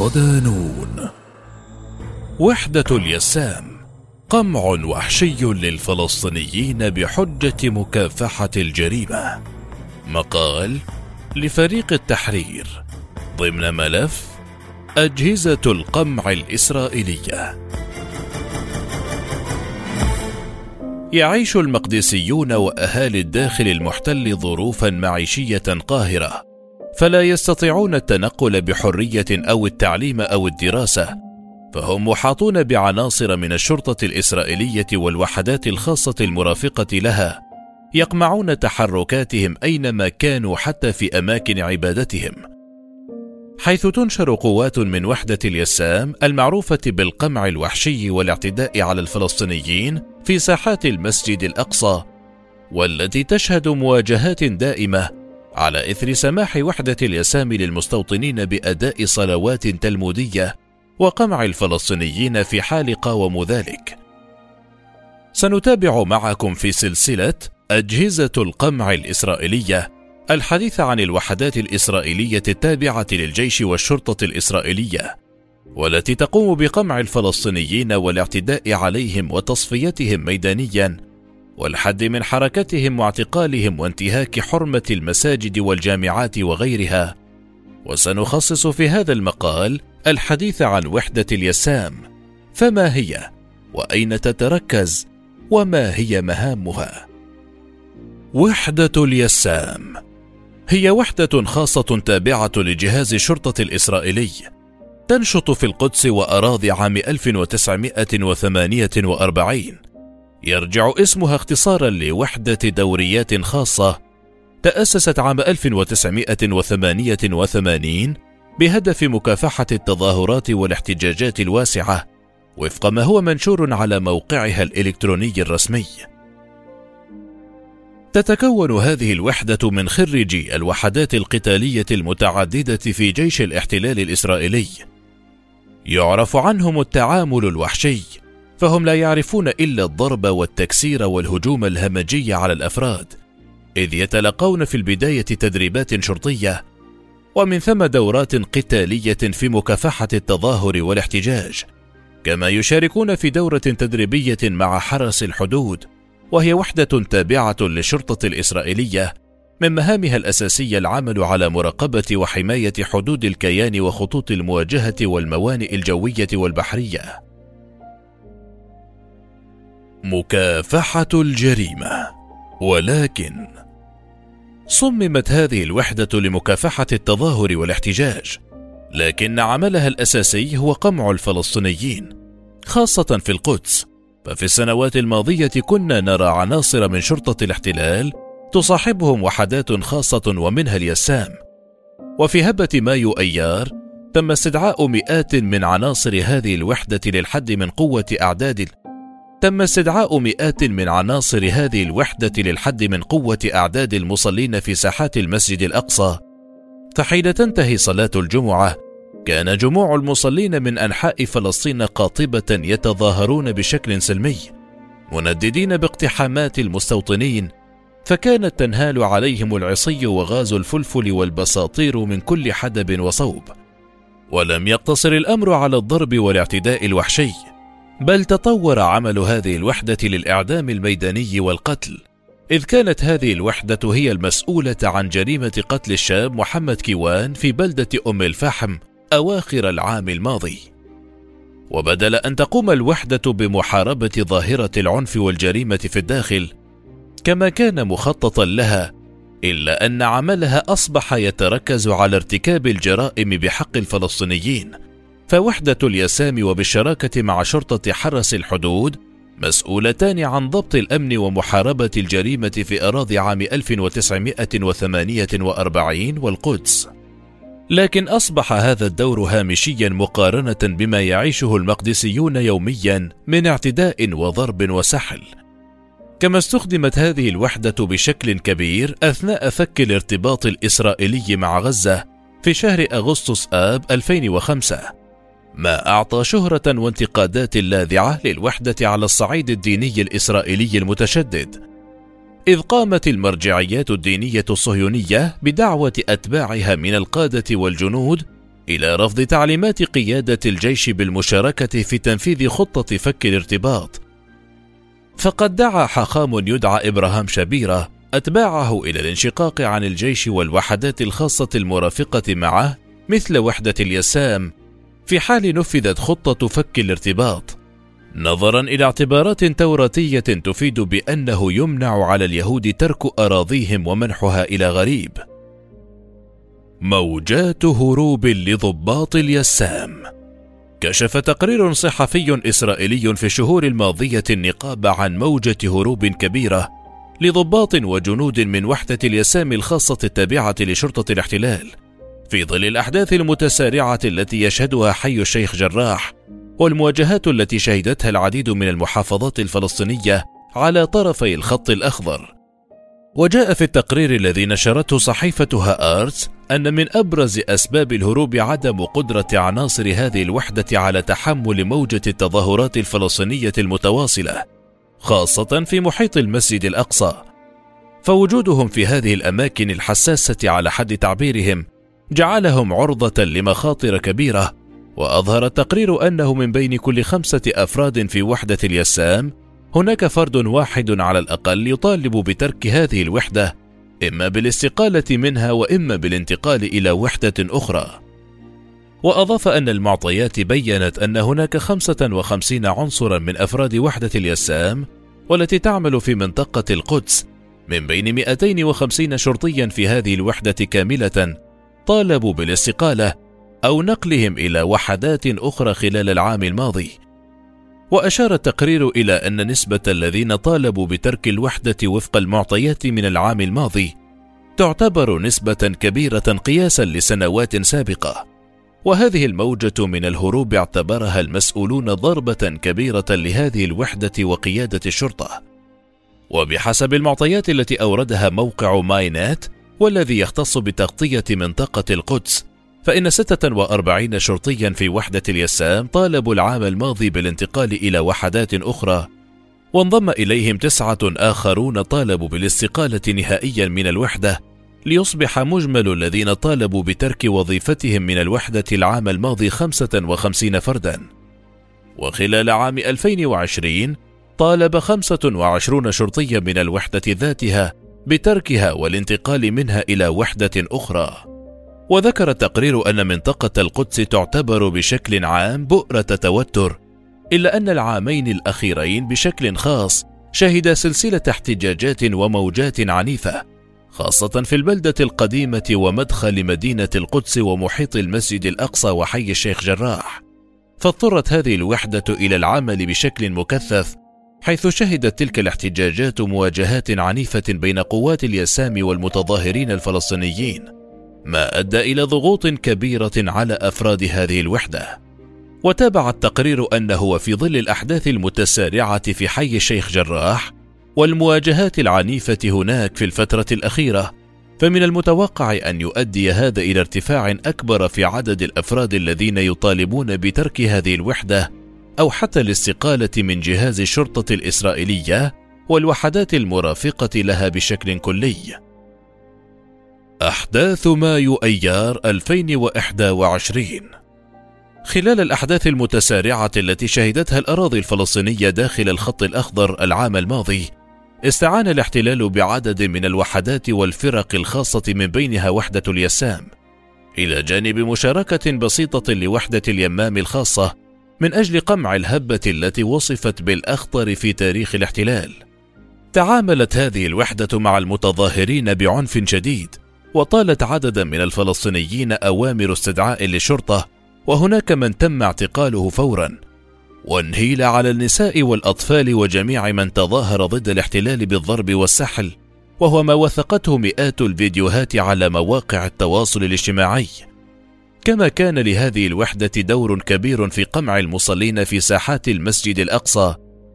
صدانون. وحدة اليسام قمع وحشي للفلسطينيين بحجة مكافحة الجريمة. مقال لفريق التحرير ضمن ملف أجهزة القمع الإسرائيلية. يعيش المقدسيون وأهالي الداخل المحتل ظروفا معيشية قاهرة فلا يستطيعون التنقل بحرية أو التعليم أو الدراسة فهم محاطون بعناصر من الشرطة الإسرائيلية والوحدات الخاصة المرافقة لها يقمعون تحركاتهم أينما كانوا حتى في أماكن عبادتهم. حيث تنشر قوات من وحدة اليسام المعروفة بالقمع الوحشي والاعتداء على الفلسطينيين في ساحات المسجد الأقصى والتي تشهد مواجهات دائمة على إثر سماح وحدة اليسام للمستوطنين بأداء صلوات تلمودية وقمع الفلسطينيين في حال قاوموا ذلك. سنتابع معكم في سلسلة أجهزة القمع الإسرائيلية الحديث عن الوحدات الإسرائيلية التابعة للجيش والشرطة الإسرائيلية، والتي تقوم بقمع الفلسطينيين والاعتداء عليهم وتصفيتهم ميدانيا، والحد من حركتهم واعتقالهم وانتهاك حرمة المساجد والجامعات وغيرها. وسنخصص في هذا المقال الحديث عن وحدة اليسام، فما هي؟ وأين تتركز؟ وما هي مهامها؟ وحدة اليسام هي وحدة خاصة تابعة لجهاز الشرطة الإسرائيلي تنشط في القدس وأراضي عام 1948 يرجع اسمها اختصارا لوحدة دوريات خاصة تأسست عام 1988 بهدف مكافحة التظاهرات والاحتجاجات الواسعة وفق ما هو منشور على موقعها الإلكتروني الرسمي. تتكون هذه الوحدة من خريجي الوحدات القتالية المتعددة في جيش الاحتلال الإسرائيلي. يعرف عنهم التعامل الوحشي، فهم لا يعرفون إلا الضرب والتكسير والهجوم الهمجي على الأفراد، إذ يتلقون في البداية تدريبات شرطية، ومن ثم دورات قتالية في مكافحة التظاهر والاحتجاج، كما يشاركون في دورة تدريبية مع حرس الحدود وهي وحدة تابعة للشرطة الإسرائيلية من مهامها الأساسية العمل على مراقبة وحماية حدود الكيان وخطوط المواجهة والموانئ الجوية والبحرية. مكافحة الجريمة ولكن صممت هذه الوحدة لمكافحة التظاهر والاحتجاج، لكن عملها الأساسي هو قمع الفلسطينيين، خاصة في القدس، ففي السنوات الماضية كنا نرى عناصر من شرطة الاحتلال تصاحبهم وحدات خاصة ومنها اليسام. وفي هبة مايو أيار تم استدعاء مئات من عناصر هذه الوحدة للحد من قوة أعداد تم استدعاء مئات من عناصر هذه الوحدة للحد من قوة أعداد المصلين في ساحات المسجد الأقصى. فحين تنتهي صلاة الجمعة، كان جموع المصلين من أنحاء فلسطين قاطبة يتظاهرون بشكل سلمي، منددين باقتحامات المستوطنين، فكانت تنهال عليهم العصي وغاز الفلفل والبساطير من كل حدب وصوب. ولم يقتصر الأمر على الضرب والاعتداء الوحشي، بل تطور عمل هذه الوحدة للإعدام الميداني والقتل، إذ كانت هذه الوحدة هي المسؤولة عن جريمة قتل الشاب محمد كيوان في بلدة أم الفحم أواخر العام الماضي. وبدل أن تقوم الوحدة بمحاربة ظاهرة العنف والجريمة في الداخل، كما كان مخططا لها، إلا أن عملها أصبح يتركز على ارتكاب الجرائم بحق الفلسطينيين. فوحدة اليسام وبالشراكة مع شرطة حرس الحدود مسؤولتان عن ضبط الأمن ومحاربة الجريمة في أراضي عام 1948 والقدس. لكن أصبح هذا الدور هامشيا مقارنة بما يعيشه المقدسيون يوميا من اعتداء وضرب وسحل. كما استخدمت هذه الوحدة بشكل كبير أثناء فك الارتباط الإسرائيلي مع غزة في شهر أغسطس آب 2005 ما أعطى شهرة وانتقادات لاذعة للوحدة على الصعيد الديني الإسرائيلي المتشدد، إذ قامت المرجعيات الدينية الصهيونية بدعوة أتباعها من القادة والجنود إلى رفض تعليمات قيادة الجيش بالمشاركة في تنفيذ خطة فك الارتباط. فقد دعا حاخام يدعى إبراهام شبيرة أتباعه إلى الانشقاق عن الجيش والوحدات الخاصة المرافقة معه مثل وحدة اليسام في حال نفذت خطة فك الارتباط. نظرا إلى اعتبارات توراتية تفيد بأنه يمنع على اليهود ترك أراضيهم ومنحها إلى غريب. موجات هروب لضباط اليسام. كشف تقرير صحفي إسرائيلي في الشهور الماضية النقاب عن موجة هروب كبيرة لضباط وجنود من وحدة اليسام الخاصة التابعة لشرطة الاحتلال. في ظل الأحداث المتسارعة التي يشهدها حي الشيخ جراح والمواجهات التي شهدتها العديد من المحافظات الفلسطينية على طرفي الخط الأخضر وجاء في التقرير الذي نشرته صحيفة هآرتس أن من أبرز أسباب الهروب عدم قدرة عناصر هذه الوحدة على تحمل موجة التظاهرات الفلسطينية المتواصلة، خاصة في محيط المسجد الأقصى. فوجودهم في هذه الأماكن الحساسة على حد تعبيرهم جعلهم عرضة لمخاطر كبيرة، وأظهر التقرير أنه من بين كل خمسة أفراد في وحدة اليسام هناك فرد واحد على الأقل يطالب بترك هذه الوحدة إما بالاستقالة منها وإما بالانتقال إلى وحدة أخرى. وأضاف أن المعطيات بيّنت أن هناك 55 عنصرا من أفراد وحدة اليسام والتي تعمل في منطقة القدس من بين 250 شرطيا في هذه الوحدة كاملة طالبوا بالاستقالة أو نقلهم إلى وحدات أخرى خلال العام الماضي. وأشار التقرير إلى أن نسبة الذين طالبوا بترك الوحدة وفق المعطيات من العام الماضي تعتبر نسبة كبيرة قياسا لسنوات سابقة، وهذه الموجة من الهروب اعتبرها المسؤولون ضربة كبيرة لهذه الوحدة وقيادة الشرطة. وبحسب المعطيات التي أوردها موقع ماينات والذي يختص بتغطية منطقة القدس، فإن 46 شرطيا في وحدة اليسام طالبوا العام الماضي بالانتقال إلى وحدات أخرى. وانضم إليهم تسعة آخرون طالبوا بالاستقالة نهائيا من الوحدة ليصبح مجمل الذين طالبوا بترك وظيفتهم من الوحدة العام الماضي 55 فردا. وخلال عام 2020 طالب 25 شرطيا من الوحدة ذاتها بتركها والانتقال منها إلى وحدة أخرى. وذكر التقرير أن منطقة القدس تعتبر بشكل عام بؤرة توتر إلا أن العامين الأخيرين بشكل خاص شهد سلسلة احتجاجات وموجات عنيفة خاصة في البلدة القديمة ومدخل مدينة القدس ومحيط المسجد الأقصى وحي الشيخ جراح. فاضطرت هذه الوحدة إلى العمل بشكل مكثف حيث شهدت تلك الاحتجاجات مواجهات عنيفة بين قوات اليسام والمتظاهرين الفلسطينيين ما أدى إلى ضغوط كبيرة على أفراد هذه الوحدة. وتابع التقرير انه وفي ظل الأحداث المتسارعة في حي الشيخ جراح والمواجهات العنيفة هناك في الفترة الأخيرة فمن المتوقع أن يؤدي هذا إلى ارتفاع أكبر في عدد الأفراد الذين يطالبون بترك هذه الوحدة أو حتى الاستقالة من جهاز الشرطة الإسرائيلية والوحدات المرافقة لها بشكل كلي. أحداث مايو أيار 2021 خلال الأحداث المتسارعة التي شهدتها الأراضي الفلسطينية داخل الخط الأخضر العام الماضي، استعان الاحتلال بعدد من الوحدات والفرق الخاصة من بينها وحدة اليسام، إلى جانب مشاركة بسيطة لوحدة اليمام الخاصة من أجل قمع الهبة التي وصفت بالأخطر في تاريخ الاحتلال. تعاملت هذه الوحدة مع المتظاهرين بعنف شديد، وطالت عددا من الفلسطينيين أوامر استدعاء للشرطة وهناك من تم اعتقاله فورا وانهيل على النساء والأطفال وجميع من تظاهر ضد الاحتلال بالضرب والسحل وهو ما وثقته مئات الفيديوهات على مواقع التواصل الاجتماعي كما كان لهذه الوحدة دور كبير في قمع المصلين في ساحات المسجد الأقصى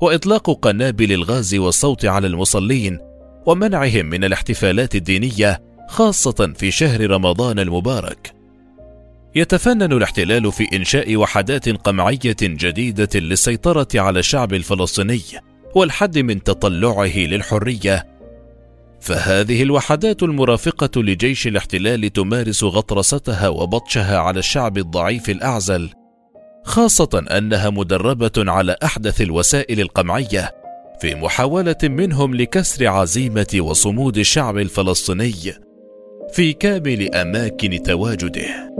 وإطلاق قنابل الغاز والصوت على المصلين ومنعهم من الاحتفالات الدينية خاصة في شهر رمضان المبارك. يتفنن الاحتلال في إنشاء وحدات قمعية جديدة للسيطرة على الشعب الفلسطيني والحد من تطلعه للحرية. فهذه الوحدات المرافقة لجيش الاحتلال تمارس غطرستها وبطشها على الشعب الضعيف الأعزل، خاصة أنها مدربة على أحدث الوسائل القمعية في محاولة منهم لكسر عزيمة وصمود الشعب الفلسطيني في كامل أماكن تواجده.